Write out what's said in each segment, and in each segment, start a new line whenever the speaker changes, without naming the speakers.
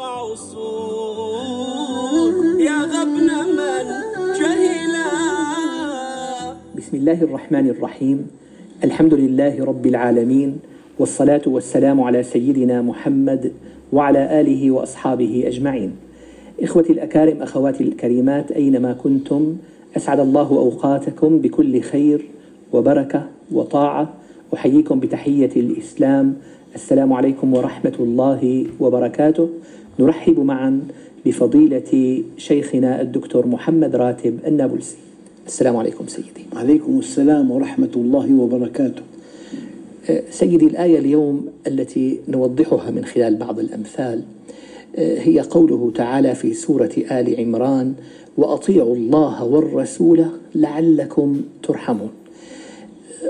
يا غبن من جهلا
بسم الله الرحمن الرحيم. الحمد لله رب العالمين والصلاة والسلام على سيدنا محمد وعلى آله وأصحابه أجمعين. إخوتي الأكارم أخواتي الكريمات أينما كنتم أسعد الله أوقاتكم بكل خير وبركة وطاعة. أحييكم بتحية الإسلام. السلام عليكم ورحمة الله وبركاته. نرحب معا بفضيلة شيخنا الدكتور محمد راتب النابلسي. السلام عليكم سيدي.
عليكم السلام ورحمة الله وبركاته.
سيدي الآية اليوم التي نوضحها من خلال بعض الأمثال هي قوله تعالى في سورة آل عمران وأطيعوا الله والرسول لعلكم ترحمون.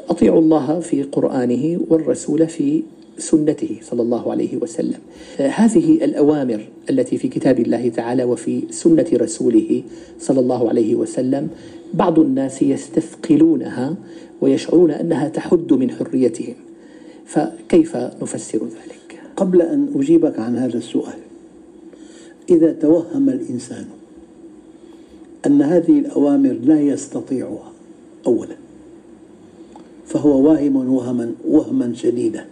أطيعوا الله في قرآنه والرسول في سنته صلى الله عليه وسلم. هذه الأوامر التي في كتاب الله تعالى وفي سنة رسوله صلى الله عليه وسلم بعض الناس يستثقلونها ويشعرون أنها تحد من حريتهم. فكيف نفسر ذلك؟
قبل أن أجيبك عن هذا السؤال إذا توهم الإنسان أن هذه الأوامر لا يستطيعها أولا فهو واهم وهما وهما شديدا.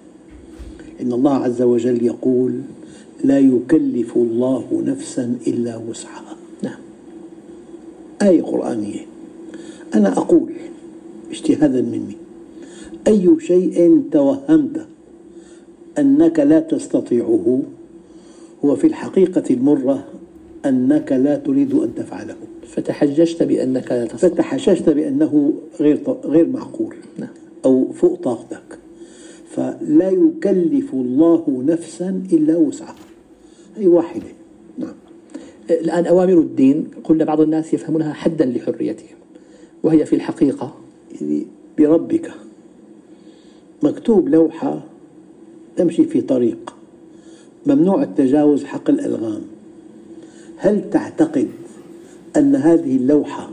إن الله عز وجل يقول لا يكلف الله نفسا إلا وسعها.
نعم.
آية قرآنية. أنا أقول اجتهادا مني. أي شيء توهمت أنك لا تستطيعه هو في الحقيقة المرة أنك لا تريد أن تفعله.
فتحججت بأنك لا تستطيع.
فتحششت بأنه غير غير معقول.
نعم.
أو فوق طاقتك فلا يكلف الله نفسا إلا وسعها. هي واحدة. نعم.
الآن أوامر الدين قلنا بعض الناس يفهمونها حدا لحريتهم وهي في الحقيقة
يعني بربك. مكتوب لوحة تمشي في طريق ممنوع التجاوز حق الألغام. هل تعتقد أن هذه اللوحة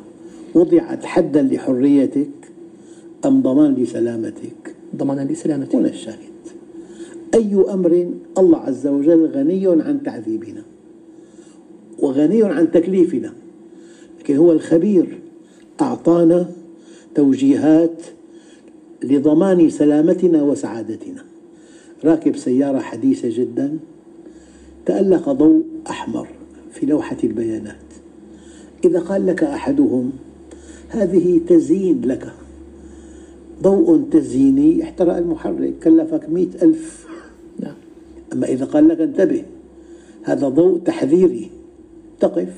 وضعت حدا لحريتك أم ضمان لسلامتك؟
ضمانا لسلامتك
هنا الشاهد. أي أمر الله عز وجل غني عن تعذيبنا وغني عن تكليفنا لكن هو الخبير أعطانا توجيهات لضمان سلامتنا وسعادتنا. راكب سيارة حديثة جدا تألق ضوء أحمر في لوحة البيانات. إذا قال لك أحدهم هذه تزيين لك. ضوء تزييني احترق المحرك كلفك مئة ألف.
نعم.
أما إذا قال لك انتبه هذا ضوء تحذيري. تقف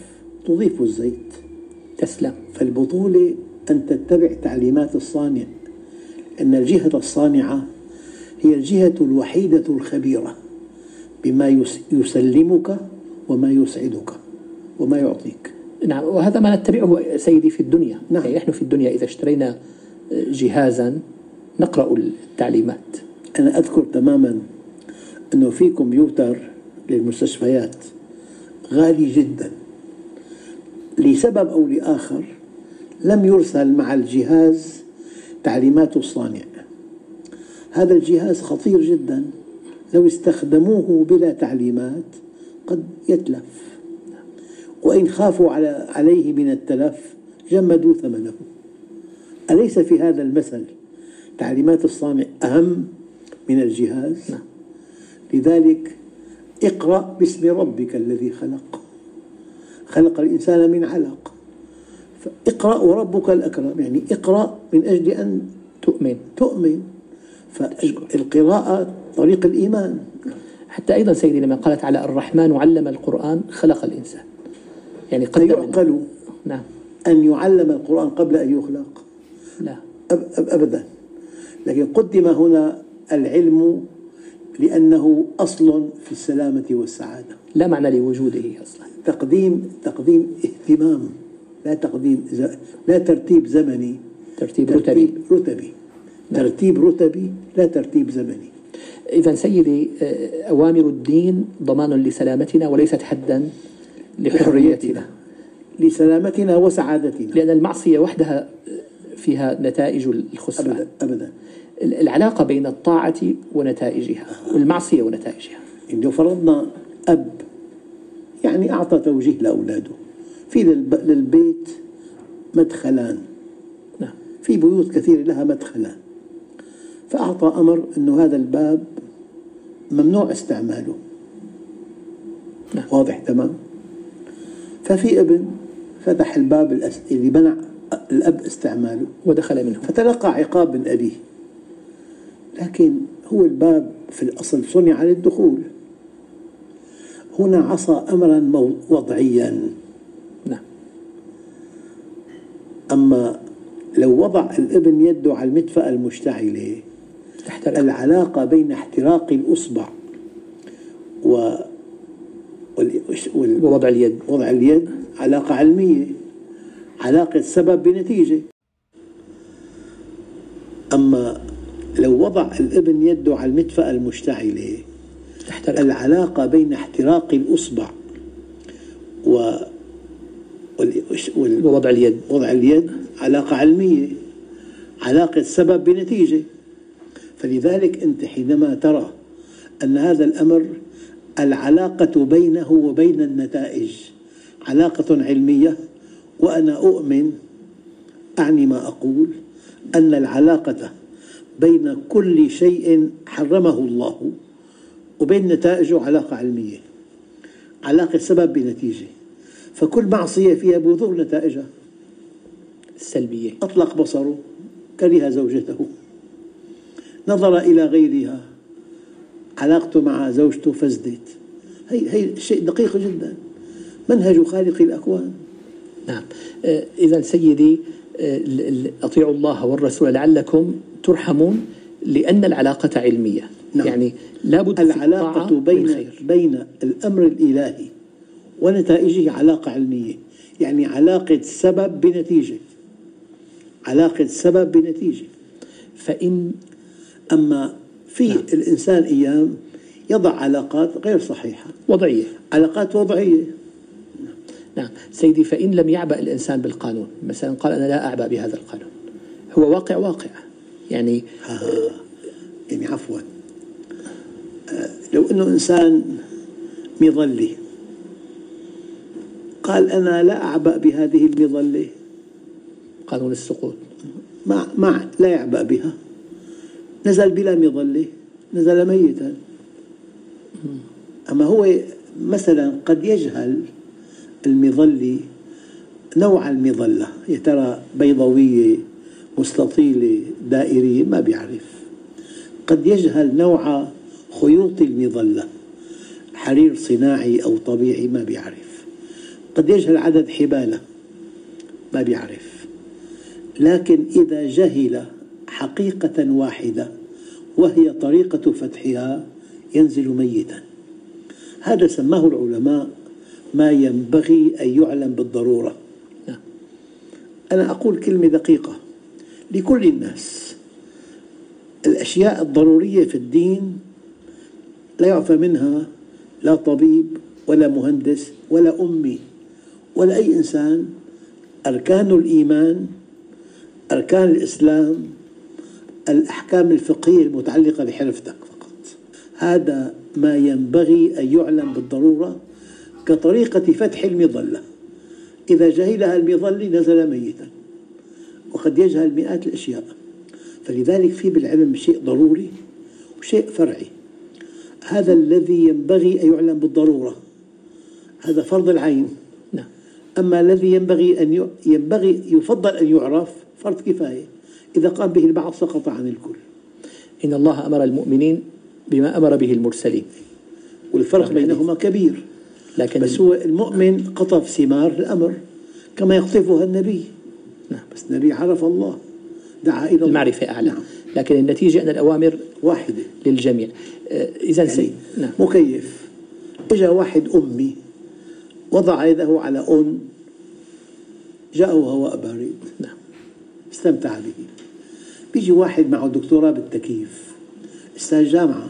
تضيف الزيت.
تسلم.
فالبطولة أن تتبع تعليمات الصانع أن الجهة الصانعة هي الجهة الوحيدة الخبيرة بما يس- يسلمك وما يسعدك وما يعطيك.
نعم وهذا ما نتبعه سيدي في الدنيا.
نعم.
يعني نحن في الدنيا إذا اشترينا جهازا نقرأ التعليمات.
أنا أذكر تماما أنه في كمبيوتر للمستشفيات غالي جدا. لسبب أو لآخر لم يرسل مع الجهاز تعليمات الصانع. هذا الجهاز خطير جدا. لو استخدموه بلا تعليمات قد يتلف. وإن خافوا على عليه من التلف جمدوا ثمنه. أليس في هذا المثل تعليمات الصانع أهم من الجهاز؟
نعم.
لذلك اقرأ باسم ربك الذي خلق. خلق الإنسان من علق. فاقرأ وربك الأكرم. يعني اقرأ من أجل أن
تؤمن.
تؤمن. فالقراءة طريق الإيمان.
حتى أيضا سيدي لما قالت على الرحمن علم القرآن خلق الإنسان. يعني قدم
يعقل
نعم.
أن يعلم القرآن قبل أن يخلق.
لا
أب أب أبدا. لكن قدم هنا العلم لأنه أصل في السلامة والسعادة.
لا معنى لوجوده أصلا.
تقديم تقديم اهتمام لا تقديم ز... لا ترتيب زمني.
ترتيب رتبي.
ترتيب رتبي ترتيب رتبي لا ترتيب زمني.
إذا سيدي آه، أوامر الدين ضمان لسلامتنا وليست حدا لحريتنا.
لسلامتنا وسعادتنا.
لأن المعصية وحدها فيها نتائج الخسران.
أبدا أبدا.
العلاقة بين الطاعة ونتائجها والمعصية ونتائجها.
لو فرضنا أب يعني أعطى توجيه لأولاده. في للب- للبيت مدخلان.
نعم.
في بيوت كثيرة لها مدخلان. فأعطى أمر أنه هذا الباب ممنوع استعماله.
نعم.
واضح تمام؟ ففي ابن فتح الباب الأس- اللي منع الأب استعماله
ودخل منه
فتلقى عقاب من أبيه. لكن هو الباب في الأصل صنع للدخول. هنا عصى أمرا وضعيا.
نعم.
أما لو وضع الابن يده على المدفأة المشتعلة
تحترق
العلاقة بين احتراق الأصبع و وال... وال...
ووضع اليد.
وضع اليد علاقة علمية. علاقة سبب بنتيجة. أما لو وضع الابن يده على المدفأة المشتعلة
تحترق.
العلاقة بين احتراق الأصبع و وال...
ووضع اليد.
وضع اليد علاقة علمية علاقة سبب بنتيجة. فلذلك أنت حينما ترى أن هذا الأمر العلاقة بينه وبين النتائج علاقة علمية وأنا أؤمن أعني ما أقول أن العلاقة بين كل شيء حرمه الله وبين نتائجه علاقة علمية علاقة سبب بنتيجة. فكل معصية فيها بذور نتائجها.
السلبية
أطلق بصره كره زوجته. نظر إلى غيرها. علاقته مع زوجته فسدت. هي هي شيء دقيق جدا. منهج خالق الأكوان.
نعم إذا سيدي آه، أطيعوا الله والرسول لعلكم ترحمون لأن العلاقة علمية.
نعم.
يعني لابد
العلاقة بين. بين الأمر الإلهي ونتائجه علاقة علمية. يعني علاقة سبب بنتيجة. علاقة سبب بنتيجة.
فإن
أما في الإنسان أيام يضع علاقات غير صحيحة.
وضعية.
علاقات وضعية.
نعم. سيدي فإن لم يعبأ الإنسان بالقانون مثلا قال أنا لا أعبأ بهذا القانون هو واقع واقع. يعني
يعني عفوا. آه، لو إنه إنسان مظلي قال أنا لا أعبأ بهذه المظلة.
قانون السقوط.
ما ما لا يعبأ بها. نزل بلا مظلة نزل ميتا. أما هو مثلا قد يجهل المظلي نوع المظلة. يا ترى بيضاويه مستطيله دائريه ما بيعرف. قد يجهل نوع خيوط المظلة. حرير صناعي أو طبيعي ما بيعرف. قد يجهل عدد حبالة ما بيعرف. لكن إذا جهل حقيقة واحدة وهي طريقة فتحها ينزل ميتا. هذا سماه العلماء ما ينبغي أن يعلم بالضرورة.
نعم.
أنا أقول كلمة دقيقة. لكل الناس الأشياء الضرورية في الدين لا يعفى منها لا طبيب ولا مهندس ولا أمي ولا أي إنسان. أركان الإيمان أركان الإسلام الأحكام الفقهية المتعلقة بحرفتك فقط. هذا ما ينبغي أن يعلم بالضرورة. كطريقة فتح المظلة. إذا جهلها المظلي نزل ميتا وقد يجهل مئات الأشياء. فلذلك في بالعلم شيء ضروري وشيء فرعي. هذا الذي ينبغي أن يعلم بالضرورة. هذا فرض العين.
نعم.
أما الذي ينبغي أن ينبغي يفضل أن يعرف فرض كفاية. إذا قام به البعض سقط عن الكل.
إن الله أمر المؤمنين بما أمر به المرسلين.
والفرق بينهما كبير.
لكن
بس هو المؤمن قطف ثمار الأمر كما يقطفها النبي.
نعم.
بس النبي عرف الله دعا إلى
المعرفة أعلى.
نعم.
لكن النتيجة أن الأوامر
واحدة.
للجميع. آه، إذا
يعني
سيد نعم.
مكيف. إجا واحد أمي وضع يده على أن جاءه هواء بارد
نعم.
استمتع به. بيجي واحد معه دكتوراه بالتكييف. أستاذ جامعة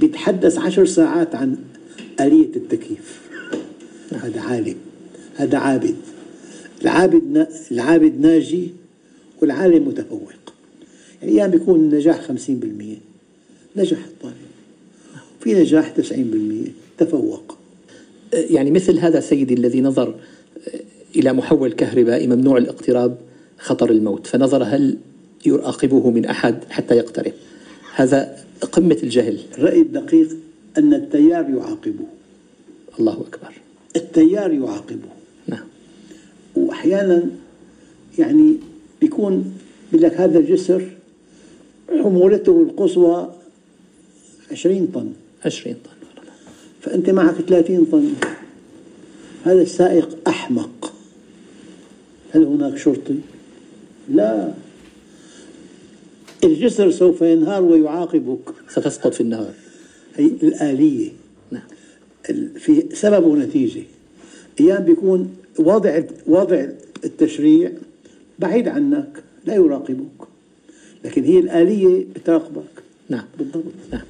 بيتحدث عشر ساعات عن آلية التكييف. هذا عالم. هذا عابد. العابد العابد ناجي والعالم متفوق. يعني أيام بيكون النجاح 50% نجح الطالب. في نجاح 90% تفوق.
يعني مثل هذا سيدي الذي نظر إلى محول كهربائي ممنوع الاقتراب خطر الموت. فنظر هل يراقبه من أحد حتى يقترب. هذا قمة الجهل.
الرأي الدقيق أن التيار يعاقبه.
الله أكبر.
التيار يعاقبه.
نعم.
وأحيانا يعني بيكون بيقول لك هذا الجسر حمولته القصوى 20 طن.
20 طن.
فأنت معك 30 طن. هذا السائق أحمق. هل هناك شرطي؟ لا. الجسر سوف ينهار ويعاقبك.
ستسقط في النهار.
هي الآلية.
نعم.
في سبب ونتيجة. أيام بيكون واضع واضع التشريع بعيد عنك لا يراقبك. لكن هي الآلية بتراقبك.
نعم.
بالضبط.
نعم.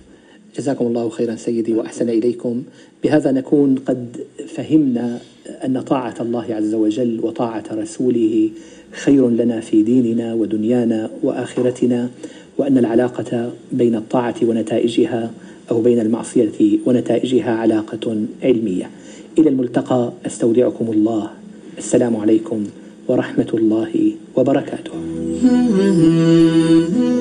جزاكم الله خيرا سيدي وأحسن إليكم. بهذا نكون قد فهمنا أن طاعة الله عز وجل وطاعة رسوله خير لنا في ديننا ودنيانا وآخرتنا وأن العلاقة بين الطاعة ونتائجها أو بين المعصية ونتائجها علاقة علمية. إلى الملتقى أستودعكم الله. السلام عليكم ورحمة الله وبركاته.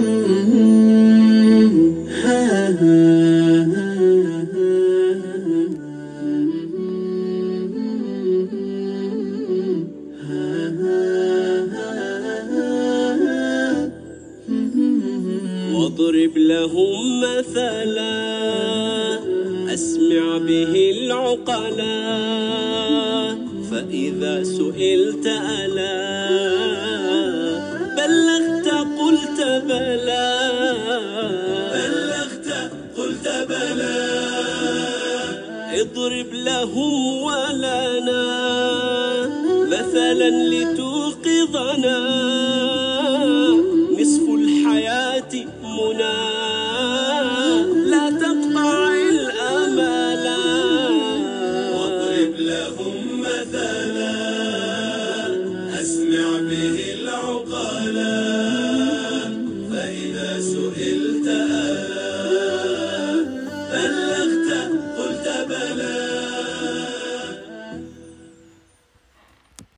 فإذا سئلت ألا بلغت قلت بلى. بلغت قلت بلى. اضرب لهم ولنا مثلا لتوقظنا.